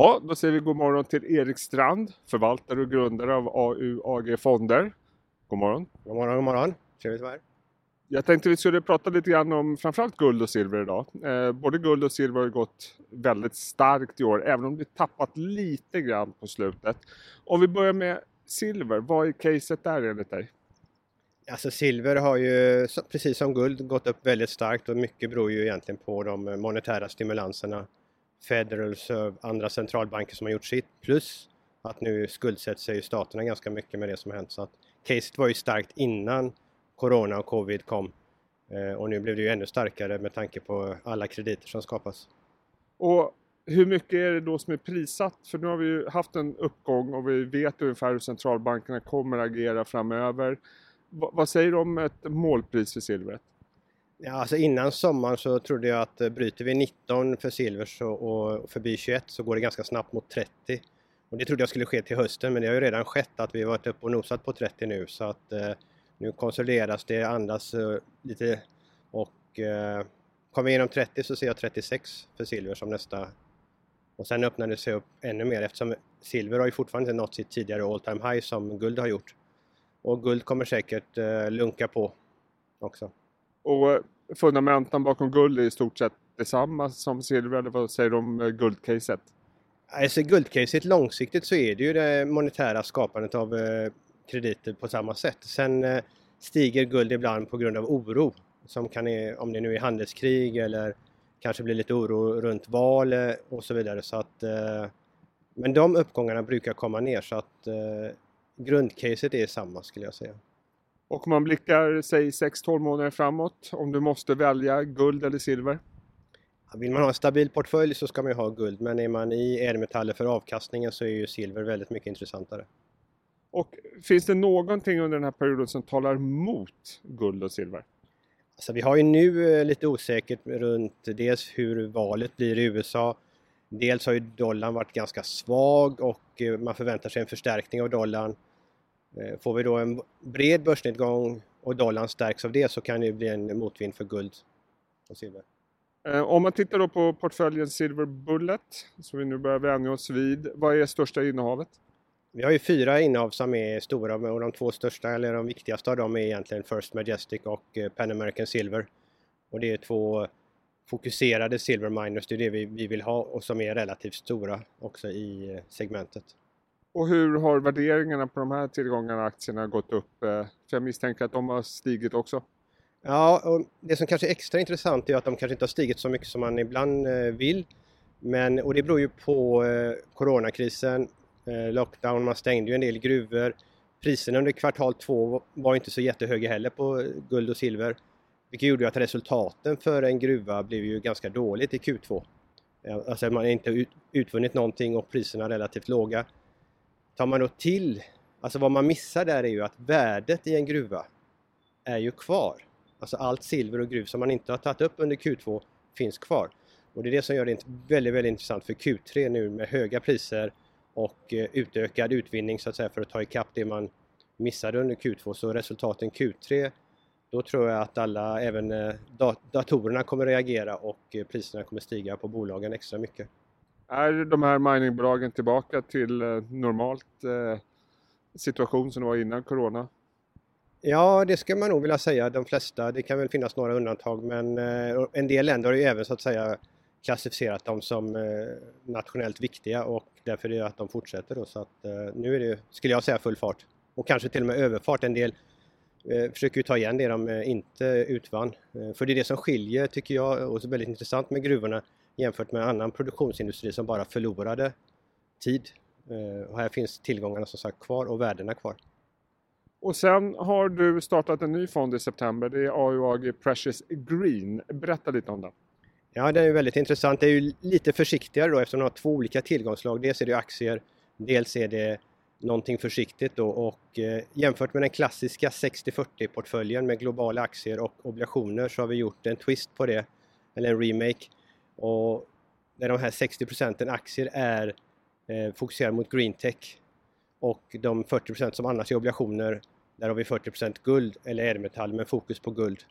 Ja, då säger vi god morgon till Erik Strand, förvaltare och grundare av AU AG Fonder. God morgon. God morgon, god morgon. Trevligt att vara här. Jag tänkte vi skulle prata lite grann om framförallt guld och silver idag. Eh, både guld och silver har gått väldigt starkt i år, även om det tappat lite grann på slutet. Om vi börjar med silver, vad är caset där enligt dig? Alltså silver har ju precis som guld gått upp väldigt starkt och mycket beror ju egentligen på de monetära stimulanserna. Federal Reserve, andra centralbanker som har gjort sitt plus att nu skuldsätter sig staterna ganska mycket med det som har hänt. Så att caset var ju starkt innan Corona och Covid kom eh, och nu blev det ju ännu starkare med tanke på alla krediter som skapas. Och hur mycket är det då som är prissatt? För nu har vi ju haft en uppgång och vi vet ungefär hur centralbankerna kommer agera framöver. Vad säger du om ett målpris för silvret? Ja, alltså innan sommaren så trodde jag att eh, bryter vi 19 för silver så, och förbi 21 så går det ganska snabbt mot 30. Och det trodde jag skulle ske till hösten men det har ju redan skett att vi varit uppe och nosat på 30 nu så att eh, nu konsolideras det, andas eh, lite och eh, kommer vi igenom 30 så ser jag 36 för silver som nästa och sen öppnar det sig upp ännu mer eftersom silver har ju fortfarande inte nått sitt tidigare all time high som guld har gjort. Och guld kommer säkert eh, lunka på också. Och eh, fundamentan bakom guld är i stort sett detsamma som silver, eller vad säger du om eh, guldcaset? Alltså guldcaset långsiktigt så är det ju det monetära skapandet av eh, krediter på samma sätt. Sen eh, stiger guld ibland på grund av oro, som kan, om det nu är handelskrig eller kanske blir lite oro runt val eh, och så vidare. Så att, eh, men de uppgångarna brukar komma ner så att grundcaset är samma skulle jag säga. Och man blickar, säg 6-12 månader framåt, om du måste välja guld eller silver? Vill man ha en stabil portfölj så ska man ju ha guld, men är man i ädelmetaller för avkastningen så är ju silver väldigt mycket intressantare. Och finns det någonting under den här perioden som talar mot guld och silver? Alltså vi har ju nu eh, lite osäkert runt dels hur valet blir i USA. Dels har ju dollarn varit ganska svag och eh, man förväntar sig en förstärkning av dollarn. Eh, får vi då en bred börsnedgång och dollarn stärks av det så kan det bli en motvind för guld och silver. Om man tittar då på portföljen Silver Bullet, som vi nu börjar vänja oss vid, vad är största innehavet? Vi har ju fyra innehav som är stora och de två största, eller de viktigaste av dem är egentligen First Majestic och eh, Pan American Silver. Och det är två fokuserade silver miners, det är det vi, vi vill ha och som är relativt stora också i eh, segmentet. Och hur har värderingarna på de här tillgångarna, aktierna, gått upp? För jag misstänker att de har stigit också. Ja, och det som kanske är extra intressant är att de kanske inte har stigit så mycket som man ibland eh, vill. Men, och det beror ju på eh, coronakrisen eh, lockdown, man stängde ju en del gruvor. Priserna under kvartal två var inte så jättehöga heller på guld och silver. Vilket gjorde att resultaten för en gruva blev ju ganska dåligt i Q2. Alltså man har inte utvunnit någonting och priserna relativt låga. Tar man då till, alltså vad man missar där är ju att värdet i en gruva är ju kvar. Alltså allt silver och gruv som man inte har tagit upp under Q2 finns kvar. Och det är det som gör det väldigt, väldigt intressant för Q3 nu med höga priser och eh, utökad utvinning så att säga för att ta ikapp det man missade under Q2. Så resultaten Q3, då tror jag att alla, även eh, datorerna kommer reagera och eh, priserna kommer stiga på bolagen extra mycket. Är de här miningbolagen tillbaka till eh, normalt eh, situation som det var innan Corona? Ja, det ska man nog vilja säga. De flesta, det kan väl finnas några undantag, men eh, en del länder har ju även så att säga klassificerat dem som nationellt viktiga och därför är det att de fortsätter då. Så att, nu är det, skulle jag säga, full fart. Och kanske till och med överfart. En del försöker ju ta igen det de inte utvann. För det är det som skiljer, tycker jag, och är väldigt intressant med gruvorna jämfört med annan produktionsindustri som bara förlorade tid. Eh, och här finns tillgångarna som sagt kvar och värdena kvar. Och sen har du startat en ny fond i september. Det är AUAG Precious Green. Berätta lite om den. Ja, det är väldigt intressant. Det är ju lite försiktigare då eftersom de har två olika tillgångslag. Dels är det aktier, dels är det någonting försiktigt då och eh, jämfört med den klassiska 60-40 portföljen med globala aktier och obligationer så har vi gjort en twist på det, eller en remake. Och där de här 60 procenten aktier är eh, fokuserade mot green tech och de 40 procent som annars är obligationer, där har vi 40 procent guld eller ädelmetall med fokus på guld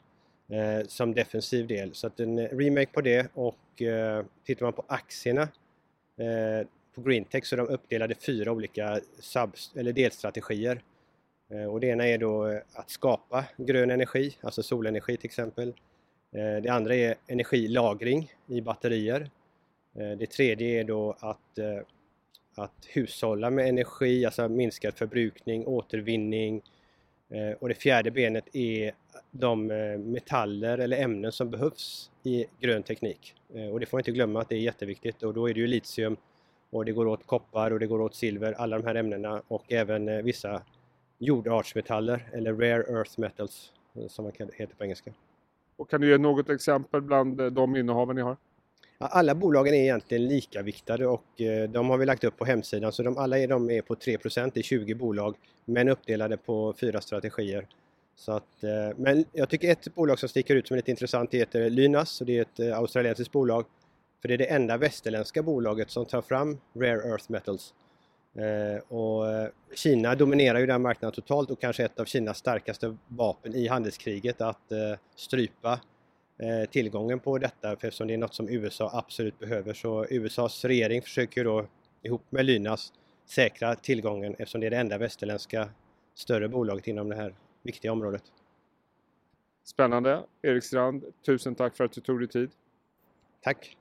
eh, som defensiv del. Så att en eh, remake på det och eh, tittar man på aktierna eh, på Greentech så är de uppdelade i fyra olika sub, eller delstrategier. Eh, och det ena är då eh, att skapa grön energi, alltså solenergi till exempel. Eh, det andra är energilagring i batterier. Eh, det tredje är då att, eh, att hushålla med energi, alltså minskad förbrukning, återvinning. Och det fjärde benet är de metaller eller ämnen som behövs i grön teknik. Och det får man inte glömma att det är jätteviktigt och då är det ju litium och det går åt koppar och det går åt silver, alla de här ämnena och även vissa jordartsmetaller eller rare earth metals som man heter på engelska. Och kan du ge något exempel bland eh, de innehaven ni har? Alla bolagen är egentligen lika viktade och eh, de har vi lagt upp på hemsidan så de, alla är, de är på 3% i 20 bolag men uppdelade på fyra strategier. Så att, eh, men jag tycker ett bolag som sticker ut som är lite intressant heter Lynas och det är ett australiensiskt bolag. För det är det enda västerländska bolaget som tar fram Rare Earth Metals. Eh, och eh, Kina dominerar ju den marknaden totalt och kanske ett av Kinas starkaste vapen i handelskriget att eh, strypa tillgången på detta eftersom det är något som USA absolut behöver. Så USAs regering försöker då ihop med Lynas säkra tillgången eftersom det är det enda västerländska större bolaget inom det här viktiga området. Spännande. Erik Strand, tusen tack för att du tog dig tid. Tack.